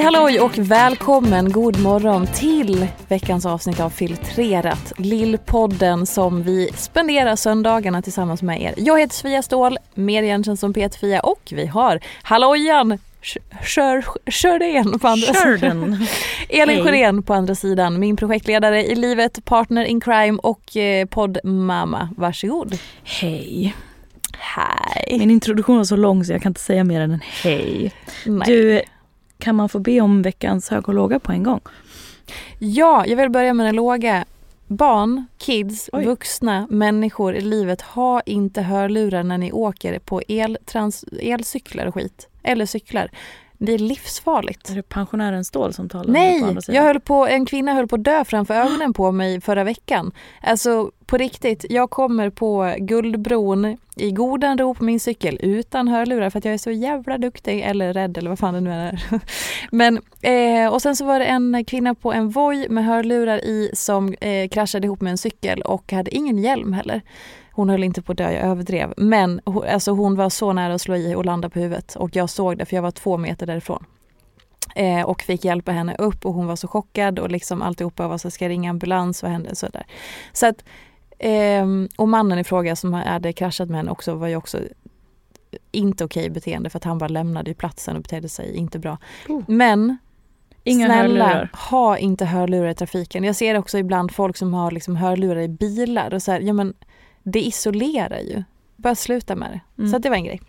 Hej halloj och välkommen, god morgon till veckans avsnitt av Filtrerat. Lillpodden som vi spenderar söndagarna tillsammans med er. Jag heter Sofia Ståhl, mer igenkänd som Peter-Fia och vi har hallojan Sjördén på andra sidan. Elin Sjörén på andra sidan, min projektledare i livet, partner in crime och eh, poddmamma. Varsågod. Hej. Hej. Min introduktion var så lång så jag kan inte säga mer än en hej. Nej. Du, kan man få be om veckans hög och låga på en gång? Ja, jag vill börja med den låga. Barn, kids, Oj. vuxna människor i livet ha inte hörlurar när ni åker på eltrans- elcyklar och skit. Eller cyklar. Det är livsfarligt. Är det pensionären Ståhl som talar? Nej, jag höll på, en kvinna höll på att dö framför ögonen på mig förra veckan. Alltså på riktigt, jag kommer på Guldbron i godan ro på min cykel utan hörlurar för att jag är så jävla duktig eller rädd eller vad fan det nu är. Men, eh, och sen så var det en kvinna på en Voi med hörlurar i som eh, kraschade ihop med en cykel och hade ingen hjälm heller. Hon höll inte på att dö, jag överdrev. Men alltså, hon var så nära att slå i och landa på huvudet och jag såg det för jag var två meter därifrån. Eh, och fick hjälpa henne upp och hon var så chockad och liksom alltihopa var så ska jag ringa ambulans, vad hände? Så, där. så att, ehm, och mannen i fråga som hade kraschat med henne också var ju också inte okej beteende för att han bara lämnade ju platsen och betedde sig inte bra. Oh. Men Inga snälla, hörlurar. ha inte hörlurar i trafiken. Jag ser också ibland folk som har liksom hörlurar i bilar och så här, ja men det isolerar ju. Bara sluta med det. Mm. Så det var en grej.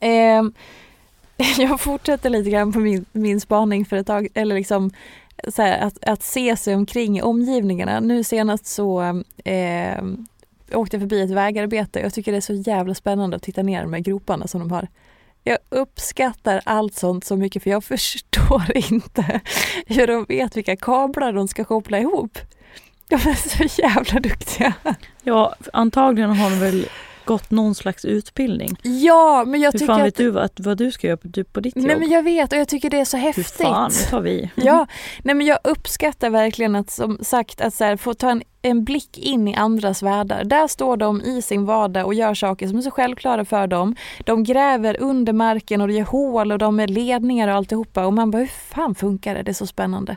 Ehm, jag fortsätter lite grann på min, min spaning för ett tag, eller liksom så här, att, att se sig omkring i omgivningarna. Nu senast så eh, åkte jag förbi ett vägarbete. Jag tycker det är så jävla spännande att titta ner de här groparna som de har. Jag uppskattar allt sånt så mycket för jag förstår inte hur de vet vilka kablar de ska koppla ihop. De är så jävla duktiga. Ja, antagligen har de väl gått någon slags utbildning. Ja, men jag Hur tycker fan att... vet du vad, vad du ska göra på, på ditt jobb? Nej men jag vet och jag tycker det är så Hur häftigt. fan, nu tar vi. Ja, nej men jag uppskattar verkligen att som sagt att så här, få ta en, en blick in i andras världar. Där står de i sin vardag och gör saker som är så självklara för dem. De gräver under marken och det gör hål och de är ledningar och alltihopa och man bara hur fan funkar det? Det är så spännande.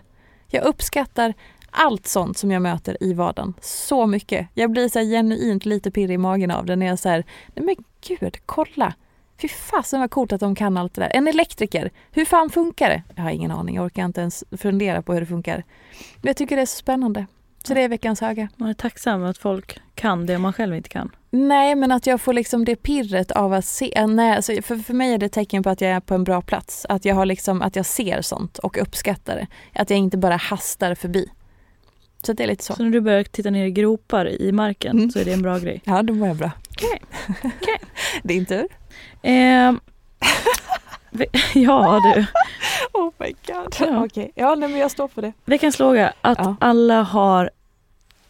Jag uppskattar allt sånt som jag möter i vardagen så mycket. Jag blir så genuint lite pirrig i magen av det när jag säger nej men gud, kolla. Fy fasen vad coolt att de kan allt det där. En elektriker, hur fan funkar det? Jag har ingen aning, jag orkar inte ens fundera på hur det funkar. Men jag tycker det är så spännande. Så det är veckans höga. Man är tacksam att folk kan det man själv inte kan. Nej, men att jag får liksom det pirret av att se. Nej, alltså för, för mig är det ett tecken på att jag är på en bra plats. Att jag, har liksom, att jag ser sånt och uppskattar det. Att jag inte bara hastar förbi. Så det är lite så. Så när du börjar titta ner i gropar i marken Mm. så är det en bra grej. Ja, då mår jag bra. Okej. Okej. Din tur. Ve- ja du, Oh my god. Ja. Okej, ja nej, men jag står för det. veckans låga. Att Ja. alla har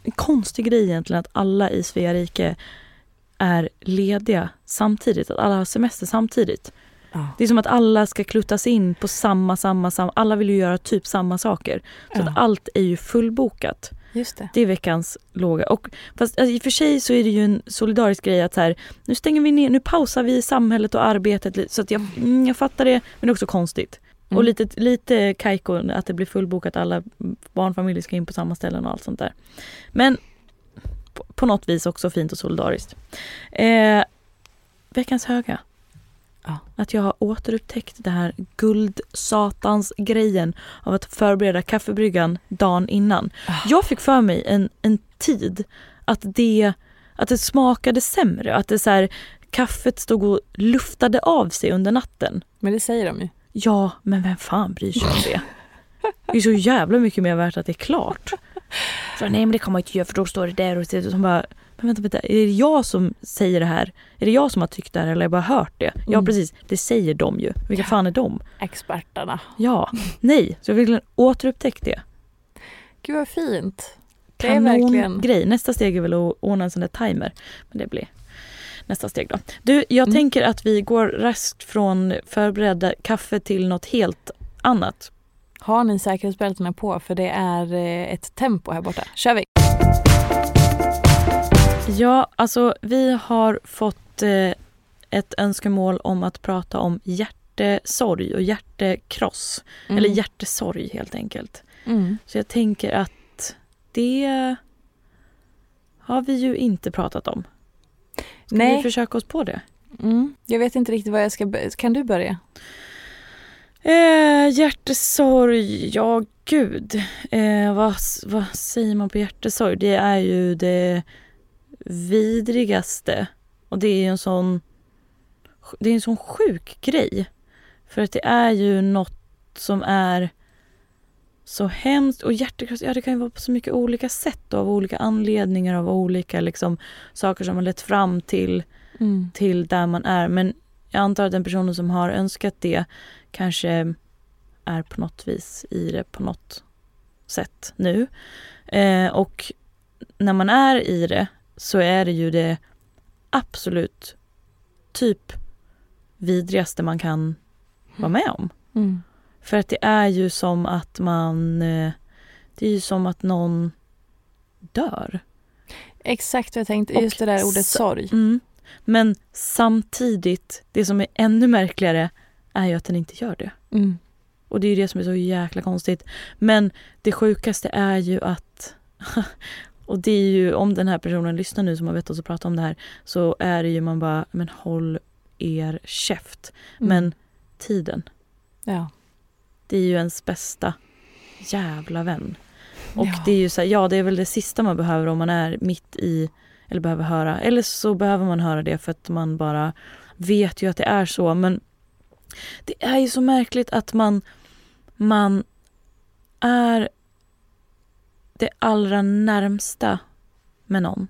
en konstig grej egentligen att alla i Svea rike är lediga samtidigt, att alla har semester samtidigt. Ja. Det är som att alla ska kluttas in på samma, samma, samma. Alla vill ju göra typ samma saker. Så Ja. att allt är ju fullbokat. Just det. Det är veckans låga. Och, fast alltså, i och för sig så är det ju en solidarisk grej att så här, nu stänger vi ner, nu pausar vi samhället och arbetet. Så att jag, mm, jag fattar det, men det är också konstigt. Mm. Och lite, lite kajko att det blir fullbokat, alla barnfamiljer ska in på samma ställen och allt sånt där. Men på, på något vis också fint och solidariskt. Eh, veckans höga. Ja. Att jag har återupptäckt det här guldsatans grejen av att förbereda kaffebryggan dagen innan. Ah. Jag fick för mig en, en tid att det, att det smakade sämre. Att det så här, kaffet stod och luftade av sig under natten. Men det säger de ju. Ja, men vem fan bryr sig om det? Det är så jävla mycket mer värt att det är klart. Så, nej men det kan man inte göra för då står det där och så som bara, men vänta, vänta, är det jag som säger det här? Är det jag som har tyckt det här eller har jag bara hört det? Ja Mm. precis, det säger de ju. Vilka fan är de? Experterna. Ja, nej, så jag vill verkligen återupptäckt det. Gud vad fint. Det är verkligen... grej. Nästa steg är väl att ordna en sån där timer. Men det blir nästa steg då. Du, jag Mm. tänker att vi går raskt från förberedda kaffe till något helt annat. Har ni säkerhetsbältena på för det är eh, ett tempo här borta. Kör vi! Ja, alltså vi har fått eh, ett önskemål om att prata om hjärtesorg och hjärtekross. Mm. Eller hjärtesorg helt enkelt. Mm. Så jag tänker att det har vi ju inte pratat om. Ska vi Nej, försöka oss på det? mm. jag vet inte riktigt vad jag ska... Kan du börja? Eh, hjärtesorg, ja gud. Eh, vad, vad säger man på hjärtesorg? Det är ju det vidrigaste. Och det är ju en sån, det är en sån sjuk grej. För att det är ju något som är så hemskt. Och hjärtekross, ja det kan ju vara på så mycket olika sätt och av olika anledningar, av olika liksom, saker som har lett fram till Mm. till där man är. Men jag antar att den personen som har önskat det kanske är på något vis i det på något sätt nu. Eh, och när man är i det så är det ju det absolut typ vidrigaste man kan vara med om. Mm. För att det är ju som att man... eh, Det är ju som att någon dör. Exakt vad jag tänkte. Och Just det där ordet sorg. Mm. Men samtidigt, det som är ännu märkligare är ju att den inte gör det. Mm. Och det är ju det som är så jäkla konstigt. Men det sjukaste är ju att och det är ju om den här personen lyssnar nu som har bett oss att prata om det här så är det ju man bara, men håll er käft. Mm. Men tiden, Ja. det är ju ens bästa jävla vän. Och Ja. det är ju så här, ja det är väl det sista man behöver om man är mitt i eller behöver höra. Eller så behöver man höra det för att man bara vet ju att det är så. Men det är ju så märkligt att man, man är det allra närmsta med någon.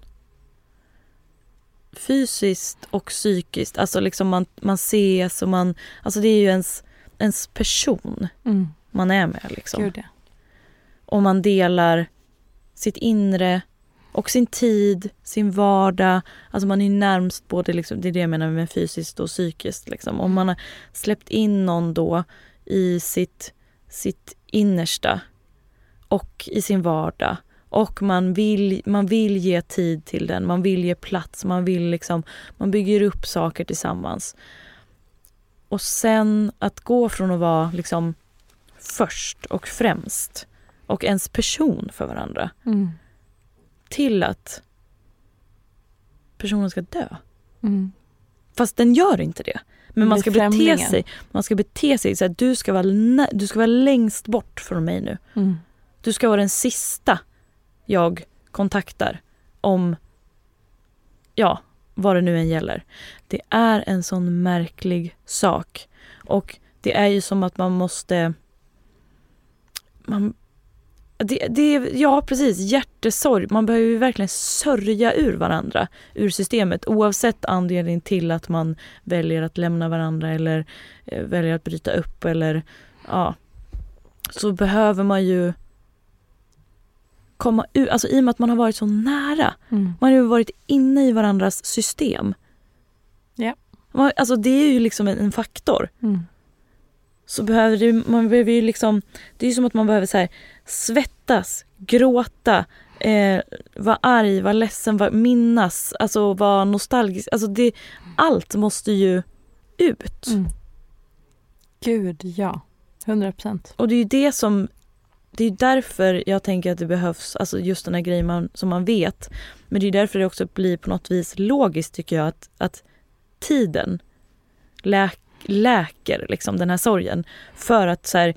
Fysiskt och psykiskt. Alltså liksom man, man ses och man... Alltså det är ju ens, ens person Mm. man är med. Liksom Gud ja. och man delar sitt inre och sin tid, sin vardag. Alltså man är närmst både, liksom, det är det jag menar med fysiskt och psykiskt. Liksom. Om man har släppt in någon då i sitt, sitt innersta och i sin vardag och man vill, man vill ge tid till den, man vill ge plats, man vill liksom, man bygger upp saker tillsammans. Och sen att gå från att vara liksom först och främst och ens person för varandra Mm. till att personen ska dö. Mm. Fast den gör inte det. Men man ska bete sig, man ska bete sig så att du ska, vara, du ska vara längst bort från mig nu. Mm. Du ska vara den sista jag kontaktar om, ja, vad det nu än gäller. Det är en sån märklig sak. Och det är ju som att man måste... Man, det, det, är- ja, precis. Hjärtesorg. Man behöver ju verkligen sörja ur varandra, ur systemet oavsett anledning till att man väljer att lämna varandra eller eh, väljer att bryta upp eller ja. Så behöver man ju komma ut, alltså i och med att man har varit så nära. Mm. Man har ju varit inne i varandras system. Ja. Man, alltså det är ju liksom en, en faktor. Mm. Så behöver det, man behöver ju liksom, det är ju som att man behöver så här, svettas, gråta, eh, vara arg, vara ledsen, vara, minnas, alltså vara nostalgisk. Alltså det, allt måste ju ut. Mm. Gud, ja. 100 procent. Och det är ju det som det är därför jag tänker att det behövs, alltså just den här grejen man, som man vet. Men det är därför det också blir på något vis logiskt tycker jag att, att tiden läk, läker liksom den här sorgen. För att så här,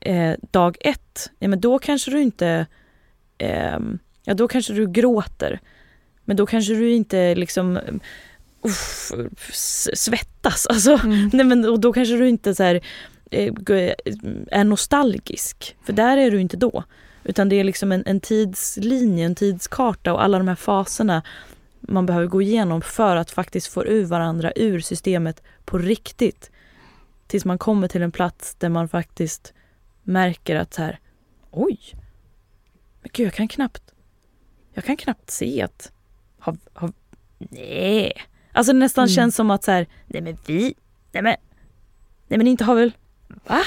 eh, dag ett, ja men då kanske du inte, eh, ja då kanske du gråter. Men då kanske du inte liksom uff, svettas. Alltså, Mm. nej men, och då kanske du inte så här, är nostalgisk. För där är du inte då. Utan det är liksom en, en tidslinje, en tidskarta och alla de här faserna man behöver gå igenom för att faktiskt få ur varandra ur systemet på riktigt. Tills man kommer till en plats där man faktiskt märker att så här, oj, men gud jag kan knappt, jag kan knappt se att, har, har, nej. Alltså det nästan Mm. känns som att så här, nej men vi, nej men, nej men inte har väl, va?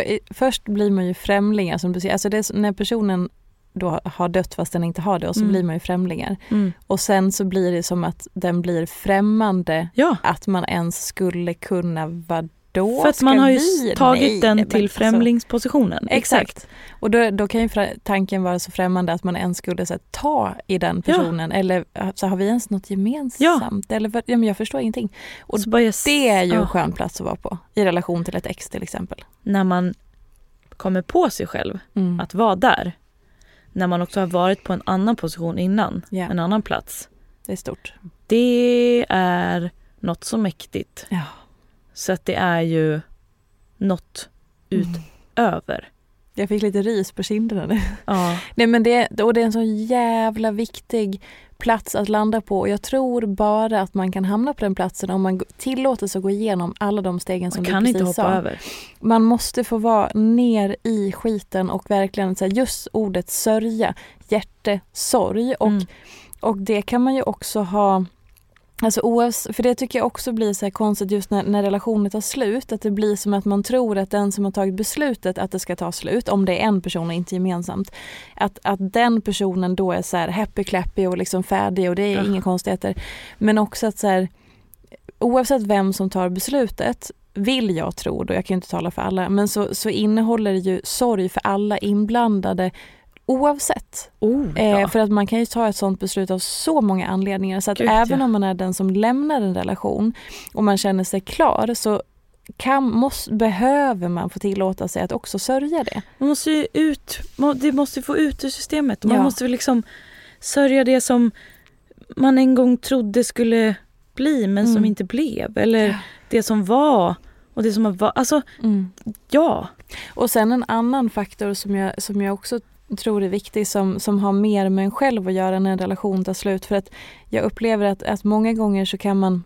Är- först blir man ju främlingar som du säger. Alltså det när personen då har dött fast den inte har det och så Mm. blir man ju främlingar. Mm. Och sen så blir det som att den blir främmande Ja, att man ens skulle kunna vadå? för att man har ju vi? tagit Nej, den till alltså- främlingspositionen. Exakt. Och då, då kan ju tanken vara så främmande att man ens skulle så här, ta i den Ja. personen. Eller så har vi ens något gemensamt? Eller, vad- ja, men jag förstår ingenting. Och Så bara Det är ju ja. en skön plats att vara på i relation till ett ex till exempel. när man kommer på sig själv Mm. att vara där. När man också har varit på en annan position innan, Ja. en annan plats. Det är stort. Det är något så mäktigt. Ja. Så att det är ju något utöver. Jag fick lite ris på kinderna nu. Ja. Nej men det, och det är en så jävla viktig plats att landa på och jag tror bara att man kan hamna på den platsen om man tillåter sig att gå igenom alla de stegen som Man du precis inte hoppa sa. över. Man måste få vara ner i skiten och verkligen så här, just ordet sörja, hjärtesorg och, Mm. och det kan man ju också ha Alltså oavs- för det tycker jag också blir så konstigt just när, när relationen tar slut. Att det blir som att man tror att den som har tagit beslutet att det ska ta slut, om det är en person och inte gemensamt. Att, att den personen då är så här happy clappy och liksom färdig och det är Ja. inga konstigheter. Men också att så här, oavsett vem som tar beslutet vill jag tro, då jag kan ju inte tala för alla, men så, så innehåller det ju sorg för alla inblandade oavsett. Oh, Eh, för att man kan ju ta ett sånt beslut av så många anledningar. Så att Gud, även ja. om man är den som lämnar en relation och man känner sig klar så kan, måste, behöver man få tillåta sig att också sörja det. Man måste ju ut, det måste få ut ur systemet. Man Ja. måste liksom sörja det som man en gång trodde skulle bli men som Mm. inte blev. Eller Ja. det som var och det som har varit. Alltså ja. Och sen en annan faktor som jag, som jag också tror är viktig som, som har mer med en själv att göra när en relation tar slut. För att jag upplever att, att många gånger så kan man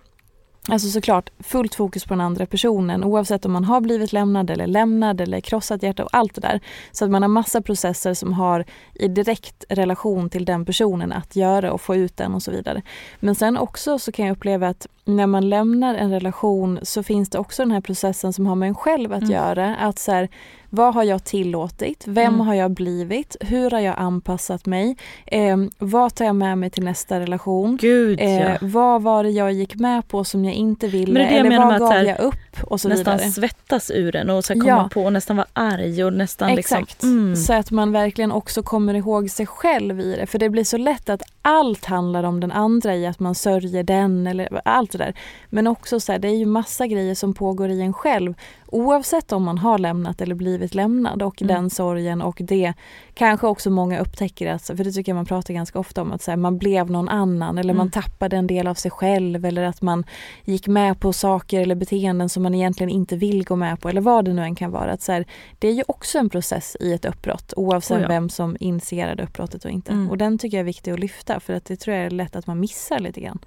Alltså såklart fullt fokus på den andra personen oavsett om man har blivit lämnad eller lämnad eller krossat hjärta och allt det där. Så att man har massa processer som har i direkt relation till den personen att göra och få ut den och så vidare. Men sen också så kan jag uppleva att när man lämnar en relation så finns det också den här processen som har med en själv att Mm. göra. Att så här, vad har jag tillåtit? Vem Mm. har jag blivit? Hur har jag anpassat mig? Eh, vad tar jag med mig till nästa relation? Gud Eh, ja. vad var det jag gick med på som jag inte ville? Men det är det eller vad gav här, jag upp? Och så nästan vidare. svettas ur den och så komma Ja. på och nästan vara arg och nästan Exakt. liksom... Mm. Så att man verkligen också kommer ihåg sig själv i det. För det blir så lätt att allt handlar om den andra i att man sörjer den eller allt det där. Men också så här, det är ju massa grejer som pågår i en själv. Oavsett om man har lämnat eller blivit lämnad och Mm. den sorgen och det kanske också många upptäcker att, för det tycker jag man pratar ganska ofta om att så här, man blev någon annan eller man Mm. tappade en del av sig själv eller att man gick med på saker eller beteenden som man egentligen inte vill gå med på eller vad det nu än kan vara. Att så här, det är ju också en process i ett uppbrott oavsett Oh ja. vem som initierade uppbrottet och inte. Mm. Och den tycker jag är viktig att lyfta för att det tror jag är lätt att man missar lite grann.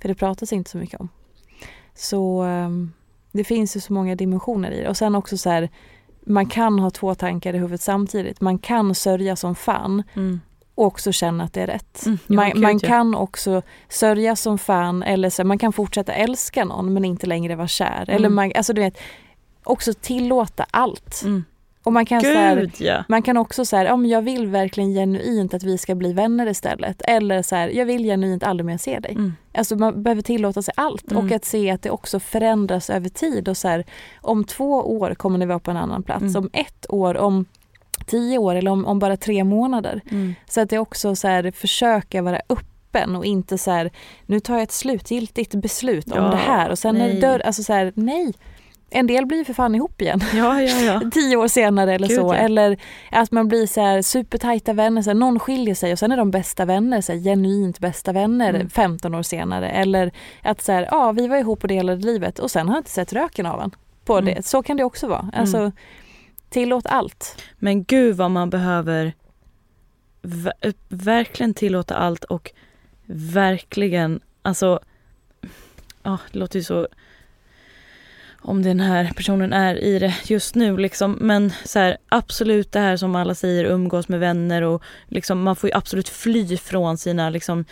För det pratas inte så mycket om. Så ehm, det finns ju så många dimensioner i det. Och sen också så här man kan ha två tankar i huvudet samtidigt. Man kan sörja som fan Mm. och också känna att det är rätt. Mm, ja, man gud, man ja. kan också sörja som fan eller så, man kan fortsätta älska någon men inte längre vara kär. Eller Mm. man, alltså du vet, också tillåta allt. Och man kan, så här, Gud ja. man kan också säga, ja, jag vill verkligen genuint att vi ska bli vänner istället. Eller så här, jag vill genuint aldrig mer se dig. Mm. Alltså man behöver tillåta sig allt Mm. och att se att det också förändras över tid. Och så här, om två år kommer ni vara på en annan plats, Mm. om ett år, om tio år eller om, om bara tre månader. Mm. Så att det också så här, försöka vara öppen och inte så här, nu tar jag ett slutgiltigt beslut om Ja, det här och sen är det nej. dörr, alltså så här, nej. En del blir för fan ihop igen Ja, ja, ja. tio år senare eller Gud, så. Eller att man blir så här supertajta vänner, så här, någon skiljer sig och sen är de bästa vänner, så här, genuint bästa vänner Mm. 15 år senare. Eller att så här, ja vi var ihop och delade livet och sen har jag inte sett röken av en. På Mm. det. Så kan det också vara. Alltså, tillåt allt. Men gud vad man behöver ver- verkligen tillåta allt och verkligen, alltså, ja det låter ju så om den här personen är i det just nu liksom. Men så här, absolut det här som alla säger, umgås med vänner och liksom, man får ju absolut fly från sina liksom,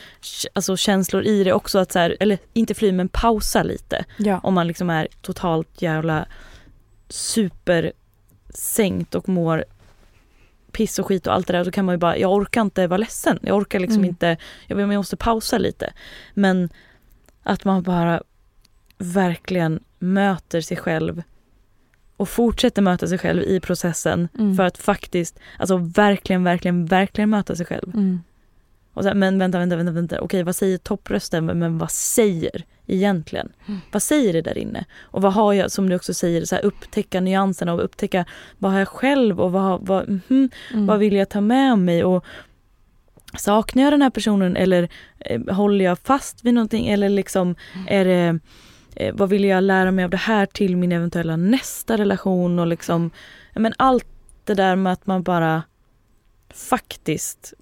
alltså, känslor i det också. Att så här, eller inte fly men pausa lite. Ja. Om man liksom är totalt jävla supersänkt och mår piss och skit och allt det där. Då kan man ju bara, jag orkar inte vara ledsen. Jag orkar liksom Mm. inte, jag, vet, jag måste pausa lite. Men att man bara verkligen möter sig själv och fortsätter möta sig själv i processen Mm. för att faktiskt, alltså verkligen, verkligen, verkligen möta sig själv. Mm. Och så här, men vänta, vänta, vänta, vänta. Okej, vad säger topprösten? Men, vad säger egentligen? Mm. Vad säger det där inne? Och vad har jag, som du också säger, så här, upptäcka nyanserna och upptäcka vad har jag själv och vad, vad, mhm, Mm. vad vill jag ta med mig? Och saknar jag den här personen eller eh, håller jag fast vid någonting? Eller liksom, är det, eh, vad vill jag lära mig av det här till min eventuella nästa relation? Och liksom, men allt det där med att man bara faktiskt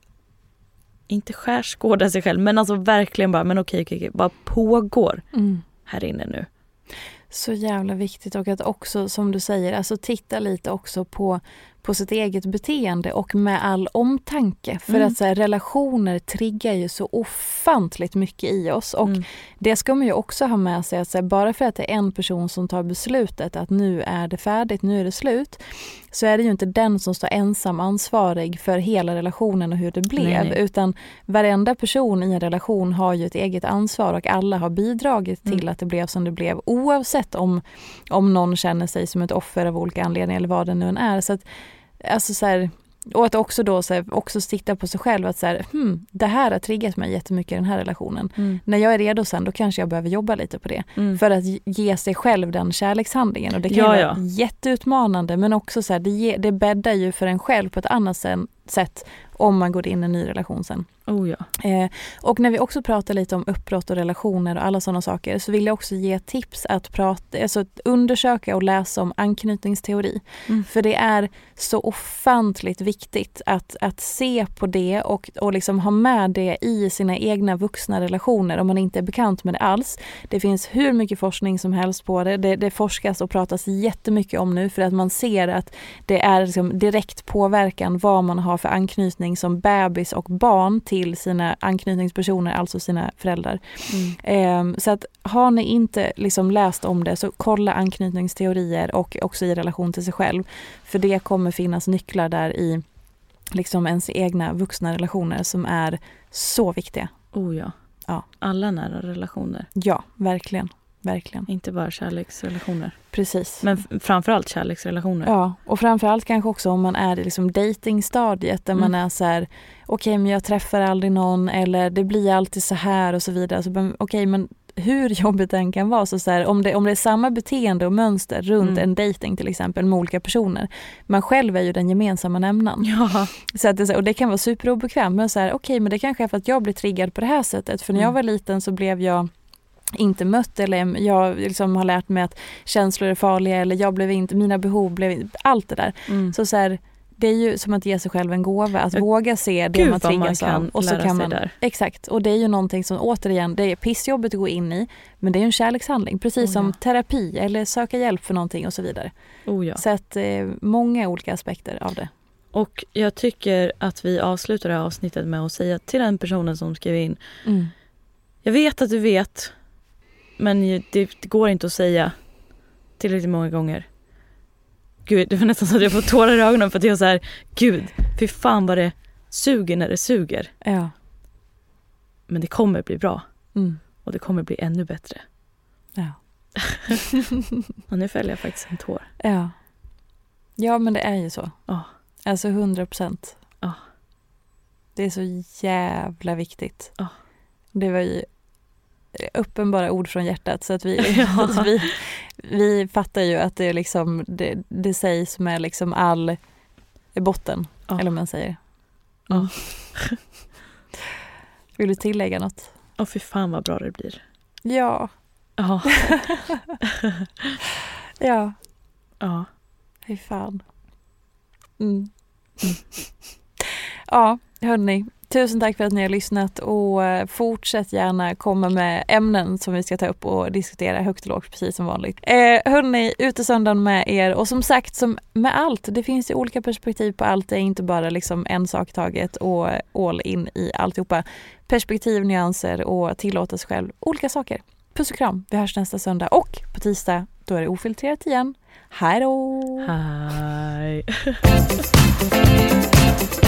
inte skärskådar sig själv men alltså verkligen bara, men okej, okej, okej, vad pågår Mm. här inne nu? Så jävla viktigt och att också som du säger, alltså titta lite också på, på sitt eget beteende och med all omtanke. För Mm. att så här, relationer triggar ju så ofantligt mycket i oss och Mm. det ska man ju också ha med sig att här, bara för att det är en person som tar beslutet att nu är det färdigt, nu är det slut, så är det ju inte den som står ensam ansvarig för hela relationen och hur det blev. Nej, nej. Utan varenda person i en relation har ju ett eget ansvar och alla har bidragit till Mm. att det blev som det blev oavsett om, om någon känner sig som ett offer av olika anledningar eller vad det nu än är. Så att, alltså så här, och att också då så här, också titta på sig själv att så här, hmm, det här har triggat mig jättemycket i den här relationen. Mm. När jag är redo sen då kanske jag behöver jobba lite på det. Mm. För att ge sig själv den kärlekshandlingen. Och det kan Ja, ju ja. vara jätteutmanande men också så här, det, ge, det bäddar ju för en själv på ett annat sätt om man går in i en ny relation sen. Oh ja. Eh, och när vi också pratar lite om uppbrott och relationer och alla sådana saker så vill jag också ge tips att prata, alltså att undersöka och läsa om anknytningsteori. Mm. För det är så ofantligt viktigt att, att se på det och, och liksom ha med det i sina egna vuxna relationer om man inte är bekant med det alls. Det finns hur mycket forskning som helst på det. Det, det forskas och pratas jättemycket om nu för att man ser att det är liksom direkt påverkan vad man har för anknytning som bebis och barn till sina anknytningspersoner, alltså sina föräldrar. Mm. Ehm, så att har ni inte liksom läst om det så kolla anknytningsteorier och också i relation till sig själv. För det kommer finnas nycklar där i liksom ens egna vuxna relationer som är så viktiga. Oh ja. Ja. Alla nära relationer, Ja, verkligen. Verkligen. inte bara kärleksrelationer. Precis. Men framförallt kärleksrelationer. Ja, och framförallt kanske också om man är i liksom datingstadiet där man Mm. är så här, okej men jag träffar aldrig någon eller det blir alltid så här och så vidare. Så, okej men hur jobbigt den kan vara, så, så här, om, det, om det är samma beteende och mönster runt Mm. en dating till exempel med olika personer. Man själv är ju den gemensamma nämnaren. Ja. Så att det, och det kan vara superobekvämt men så här, okej men det kanske är för att jag blir triggad på det här sättet. För när jag Mm. var liten så blev jag inte mött eller jag liksom har lärt mig att känslor är farliga eller jag blev inte, mina behov blev allt det där. Mm. Så, så här, Det är ju som att ge sig själv en gåva, att Ja, våga se det man triggas av. Och så kan man, där. Exakt, och det är ju någonting som återigen, det är pissjobbigt att gå in i, men det är ju en kärlekshandling. Precis Oh, som ja. terapi eller söka hjälp för någonting och så vidare. Oh ja. Så att eh, många olika aspekter av det. Och jag tycker att vi avslutar det här avsnittet med att säga till den personen som skrev in. Jag vet att du vet, men det, det går inte att säga tillräckligt många gånger. Gud, det var nästan så att jag får tårar i ögonen för att jag är så här, gud, fy fan vad det suger när det suger. Ja. Men det kommer bli bra Mm. och det kommer bli ännu bättre. Ja. Och nu fäller jag faktiskt en tår. ja. Ja, men det är ju så. Ja. Alltså 100 procent. Ja. Det är så jävla viktigt. Ja. Det var ju uppenbara ord från hjärtat så att vi, Ja. att vi, vi fattar ju att det, är liksom, det, det sägs med liksom all botten, Ja. eller vad man säger. Ja. Mm. Vill du tillägga något? Åh fy fan vad bra det blir. Ja. Ja. Ja, ja. fy fan. Mm. Ja, hörni. Tusen tack för att ni har lyssnat och eh, fortsätt gärna komma med ämnen som vi ska ta upp och diskutera högt och lågt precis som vanligt. Eh, hörni, utesöndagen med er och som sagt som med allt, det finns ju olika perspektiv på allt. Det är inte bara liksom en sak i taget och all in i alltihopa. Perspektiv, nyanser och tillåta sig själv olika saker. Puss och kram, vi hörs nästa söndag och på tisdag då är det ofiltrerat igen. Hej då! Hej.